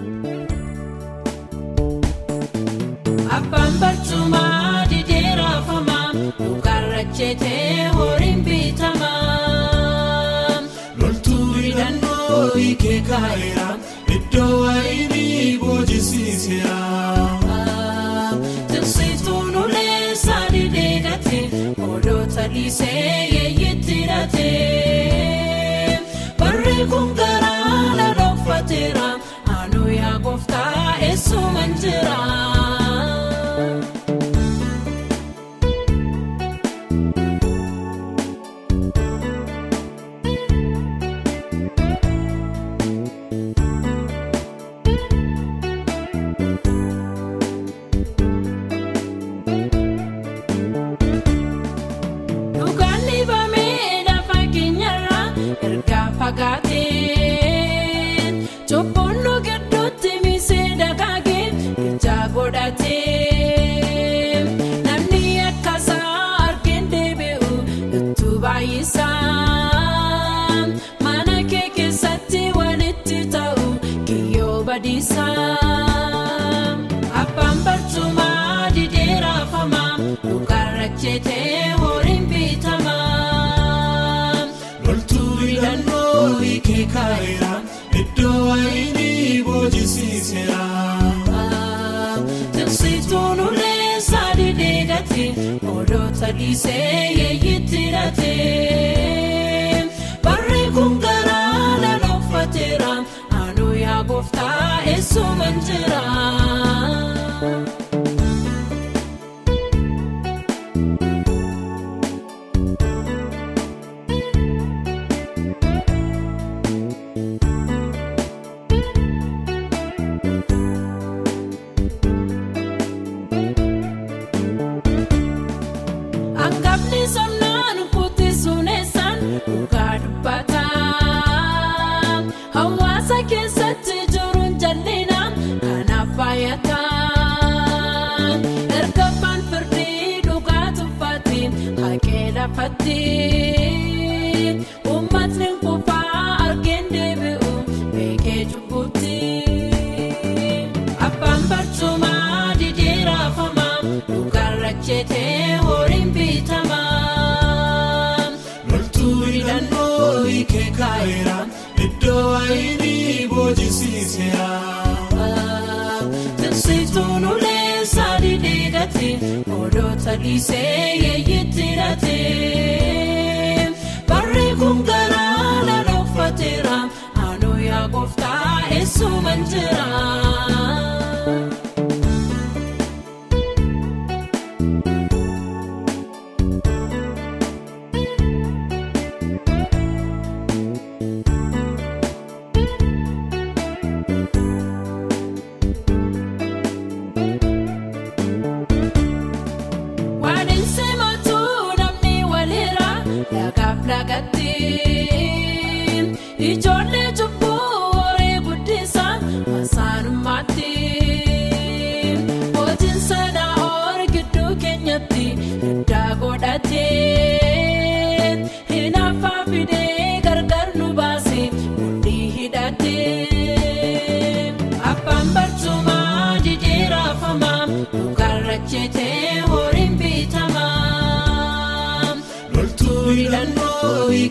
Abbaan dhiisee yeeyitti hidhate. Barri kun garaa na dhokfateera anu yaa gooftaa eessuman jira. Hiikee kaa'eera iddoo wayinii boojisiiseera. Tiksituun ulee saani deegate odoota dhiisee yeeyitti hidhate. Barri kun garaa na dhokfateera anu yaa gooftaa eessuman jira.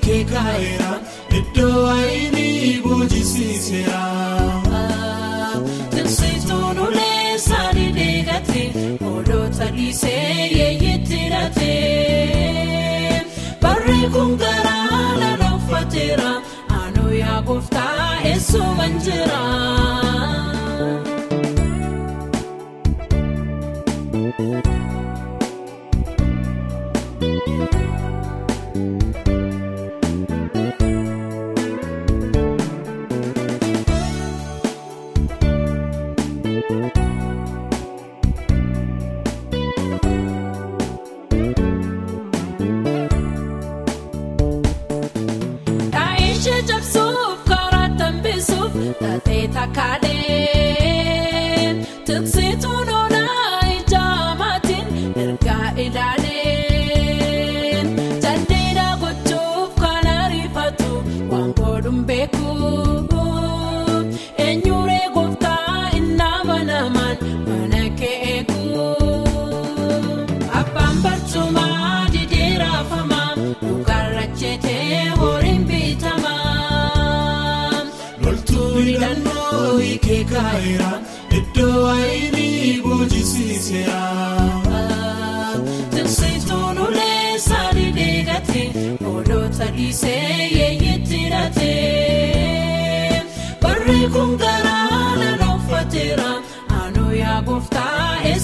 Hiikee kaa'eera iddoo wayinii boojisiiseera. Tiksituun ulee saani deegate odoota dhiisee yeeyitti hidhate. Barri kun garaa na dhokfateera anu yaa gooftaa eessuman jira.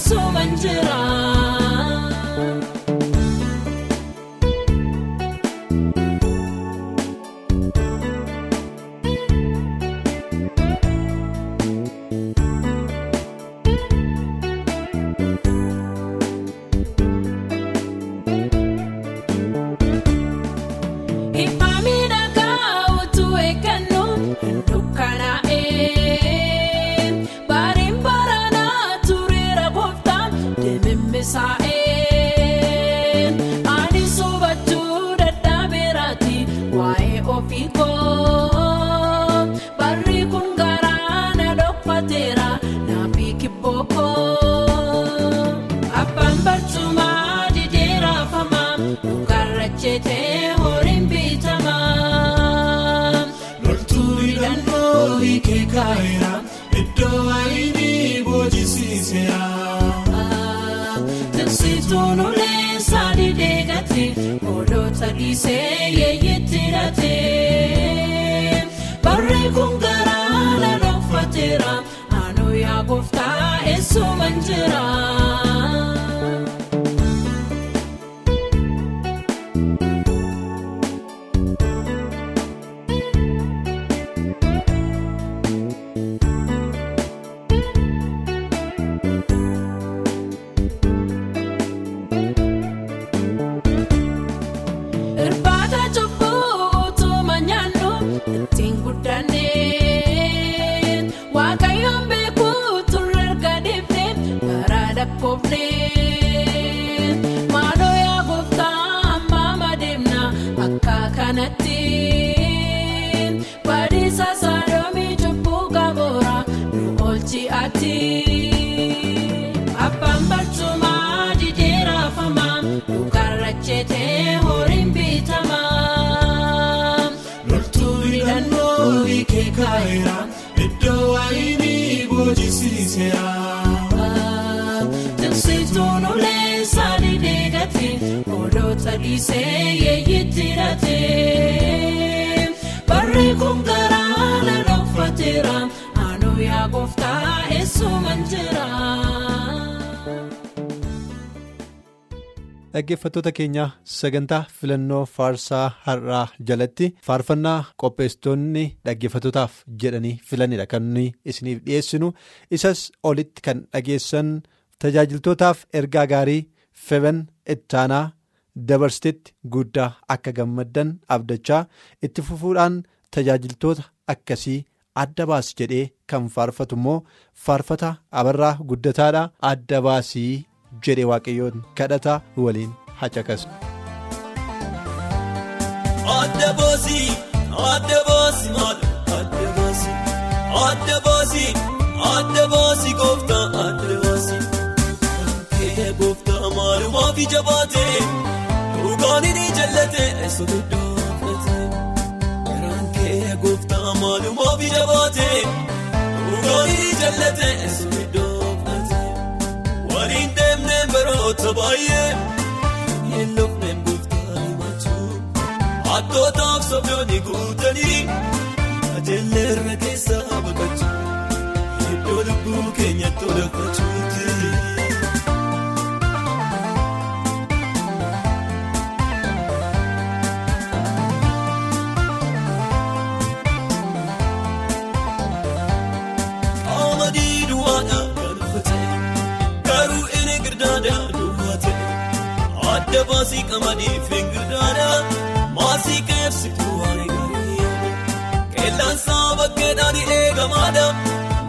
sobaan jira. pobre. dhaggeeffattoota keenya sagantaa filannoo faarsaa har'aa jalatti faarfannaa qopheessitoonni dhaggeeffatootaaf jedhanii filanidha kan nuyi isiniif dhiyeessinu isas olitti kan dhageessan tajaajiltootaaf ergaa gaarii feban ittaanaa dabarstetti guddaa akka gammaddan abdachaa itti fufuudhaan tajaajiltoota akkasii. adda baas jedhee kan faarfatu immoo faarfata abarraa guddataadha adda baasii jedhe waaqayyoon kadhataa waliin hacaqasu. Kun gootni jaallatee. namoota baay'ee yeelloof meembooftaanii waajjiru hattootaaf soofiyoonni guutanii ajeellee irra keessaa baqachu iddoo lubbuu keenya tolfachu. Adda baasii qamadii fingirdaadha maasii qeebsituu waan gaarii qeellaan saa bakkeedhaan eegamaadha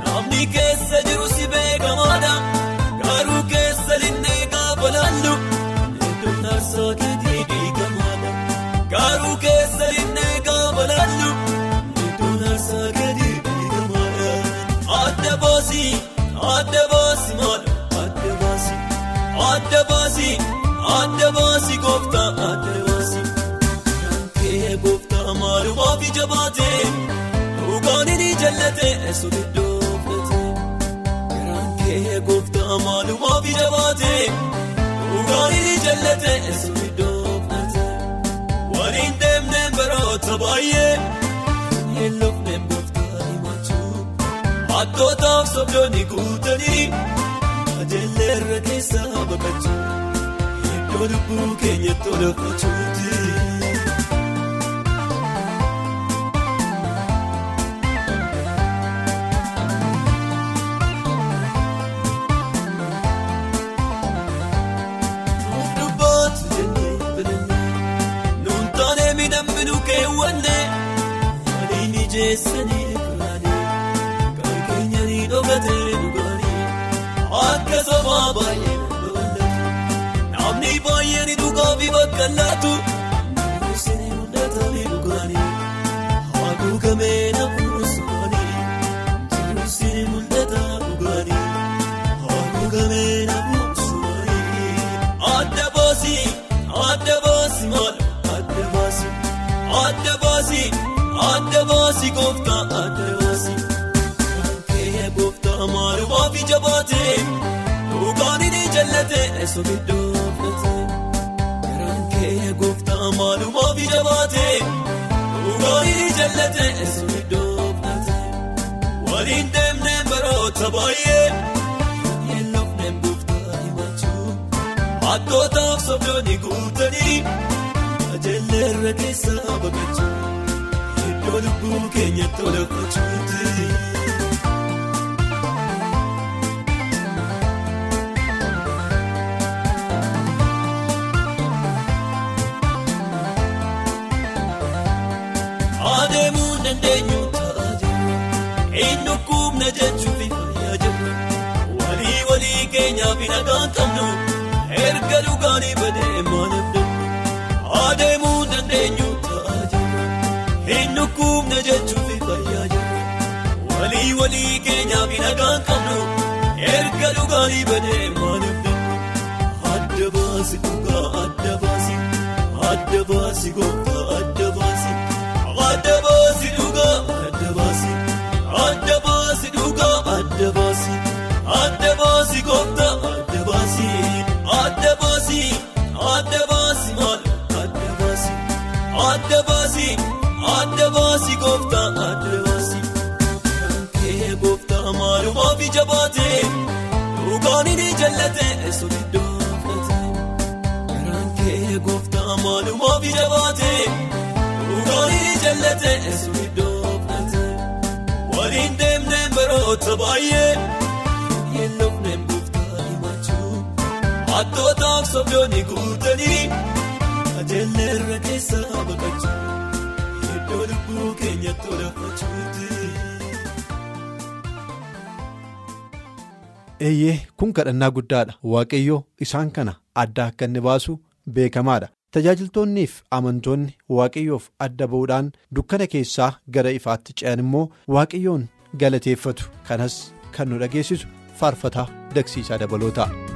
namni keessa jiru si beekamaadha garuu keessa linnee gaafa laallu iddoon taarsaa keetii diigamaadha garuu keessa linnee gaafa laallu iddoon taarsaa keetii diigamaadha adda baasii adda baasii maadha adda baasii adda baasii adda baasii gooftaa adda baasii kee gooftaa maalumaaf ija baatee dhugaan inni jallatee eessu iddoo fudhatee kee gooftaa maalumaaf ija baatee dhugaan inni jallatee iddoo fudhatee waliin deemnee baroota baay'ee hin lufneen gooftaa himachuu hattootaaf sobdoonni guutanii ajeellee irra keessaa baqachuu iddoo lubbuu keenyatti olafachuuti. Dubbaatu jennee filannee nuun taanee miidhamni keewwannee waliin ijeessanii kuraanii kan keenya ni dhogatee dhugaanii akka sobaa baay'ee fi bakka laatu namoonni ni mul'ata ni dhugaanii haguugamee nafuun soanii jiruusi ni mul'ata dhugaanii haguugamee nafuun soanii adda baasii adda baasii maal adda baasii adda baasii adda baasii gooftaa adda baasii kee gooftaa maalumaaf ija baatee dhugaan inni jallatee eessu sobdoonni guutanii ajeellee irra keessaa baqachuu iddoo lubbuu keenyatti olafachuuti. adeemuu dandeenyu ta'a jirra hin dhukkubna jechuuf fayyaa jirra walii walii keenyaaf hin nagaan qabnu erga dhugaanii walii keenyaaf hin nagaan qabnu erga dhugaanii badee maanaf dannu adda baasi dhugaa adda baasi adda baasi gooftaa baay'ee hin lufneen gooftaa himachuu hattootaaf sobdoonni guutanii ajeellee irra keessaa baqachuu iddoo lubbuu keenyatti olafachuuti. Eeyyee kun kadhannaa guddaadha waaqayyo isaan kana adda akka inni baasu beekamaadha. Tajaajiltoonniif amantoonni waaqayyoof adda ba'uudhaan dukkana keessaa gara ifaatti ce'an immoo waaqayyoon galateeffatu kanas kan nu dhageessisu faarfataa dagsiisaa dabalootaa. Ati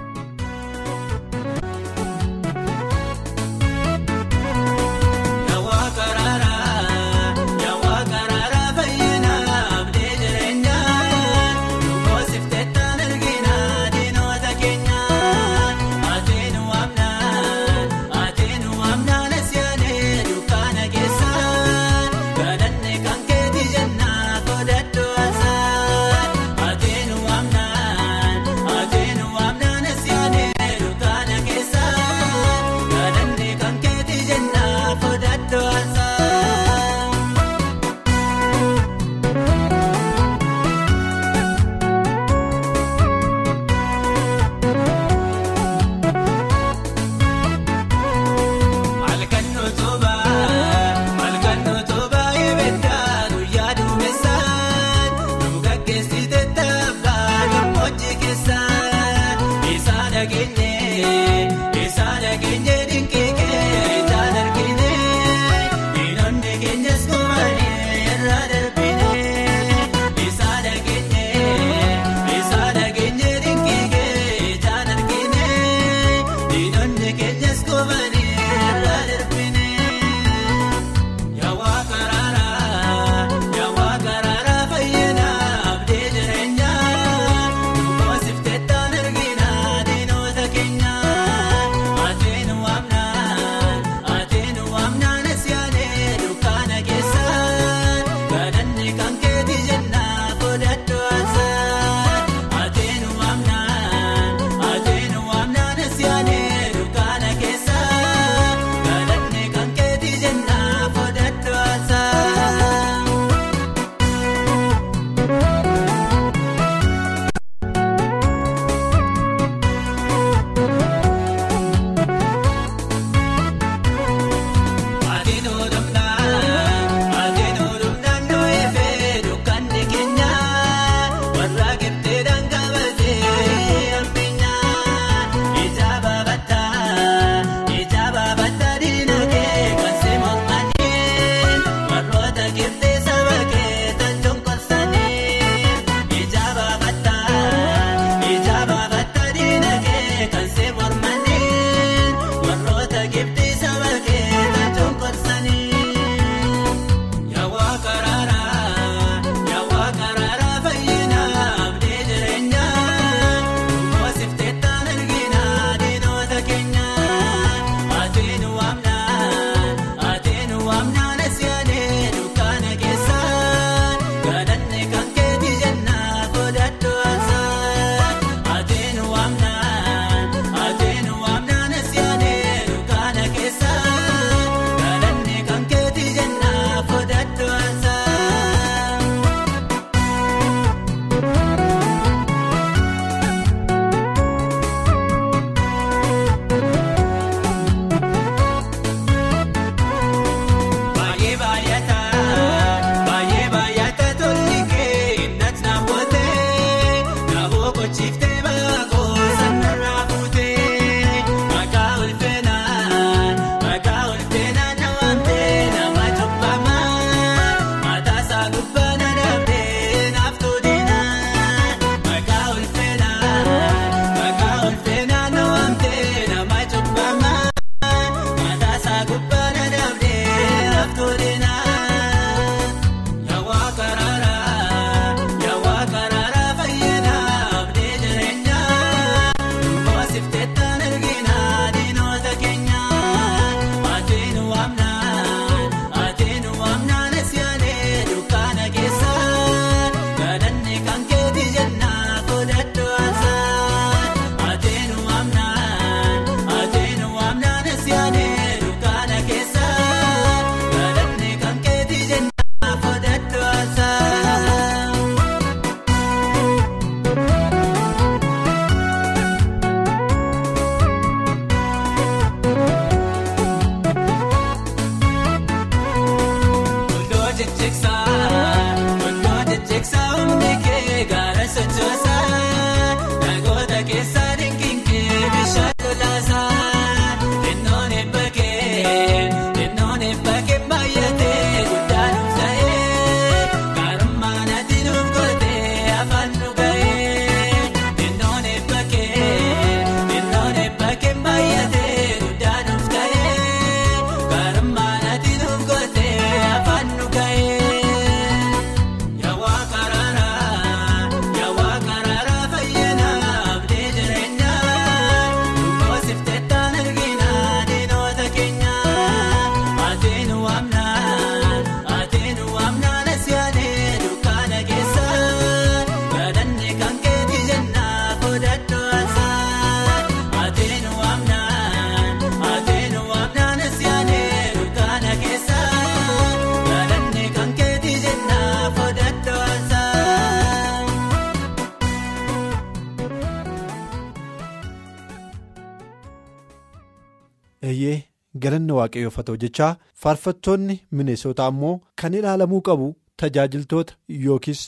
galanni waaqayyoof haa ta'u jechaa faarfattoonni mineessotaa ammoo kan ilaalamuu qabu tajaajiltoota yookiis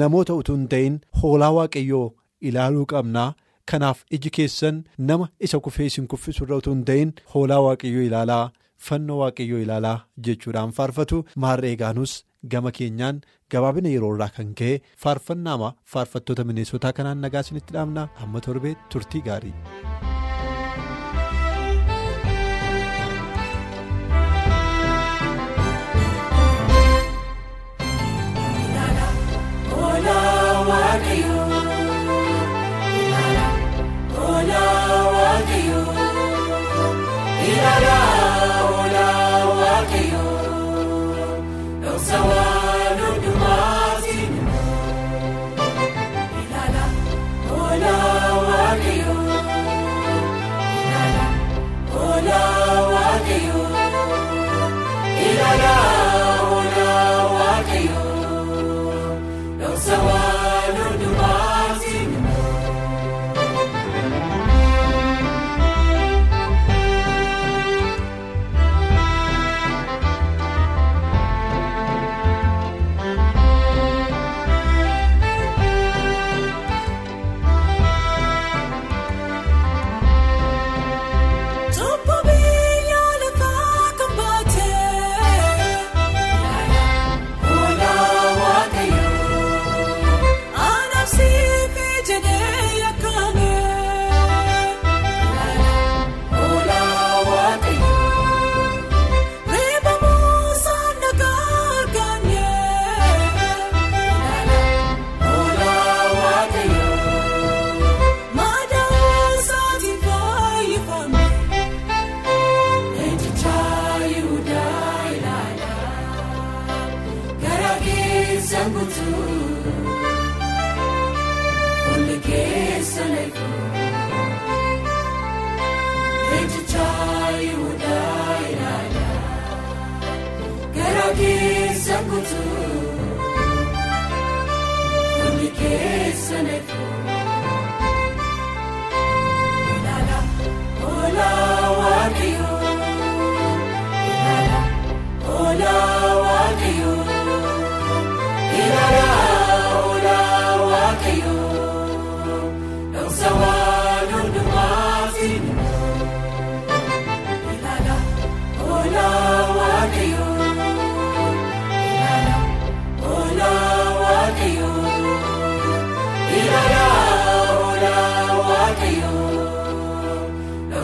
namoota utuu hin ta'in hoolaa waaqayyoo ilaaluu qabnaa. Kanaaf iji keessan nama isa kufee isin kuffisurra utuu hin ta'in hoolaa waaqayyoo ilaalaa fannoo waaqayyoo ilaalaa jechuudhaan faarfatu. Maarree eegaanus gama keenyaan gabaabina yeroo irraa kan ka'e faarfannaama faarfattoota mineessotaa kanaan nagaa isinitti dhaamna amma torbee turtii gaarii. جراؤنا واقي لو سواء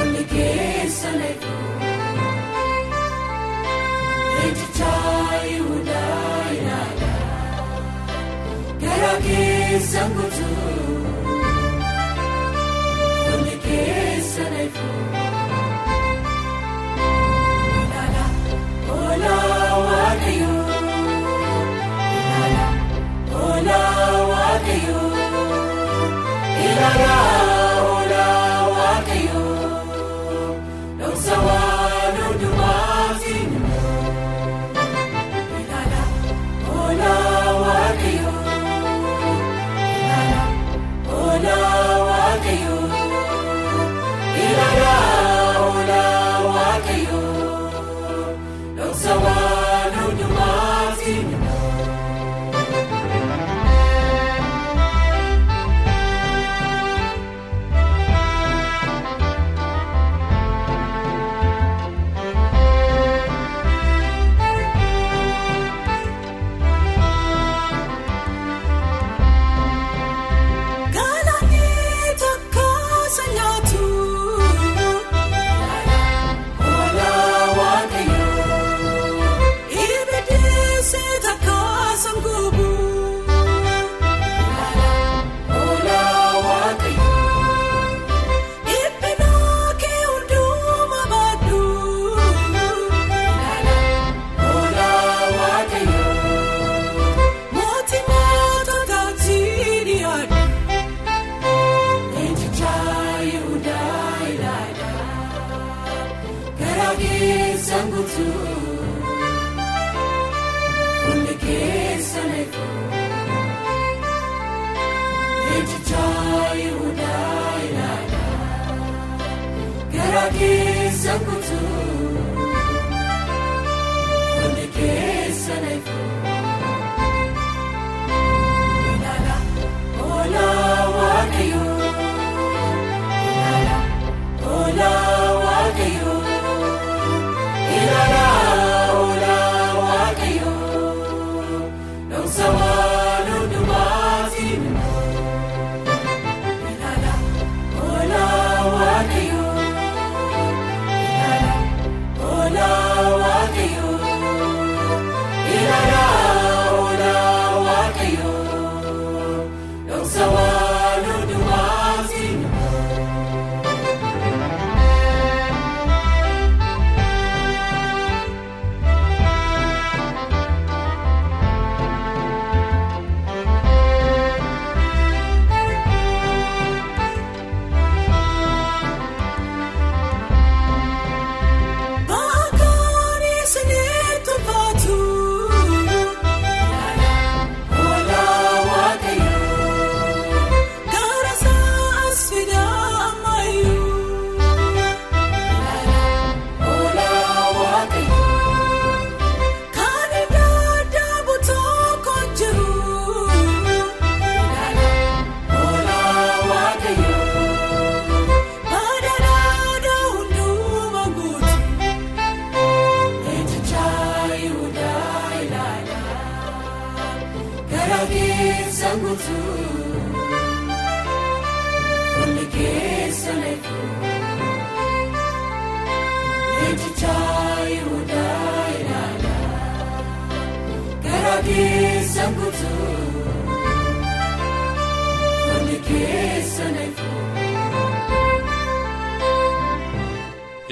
Olli keessa leeku ejjichaa yihudaa ilaalaa gara keessa guutuu. Kun keessa leeku. Ejjijaa Yihudaa Ilaala. Garaa keessa.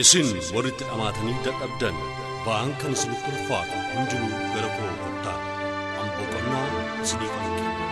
isin warritti dhamaatanii dadhabdan ba'aan kan isinitti ulfaatu hundinuu gara koo kottaa hamboqonnaa isinii kan kennu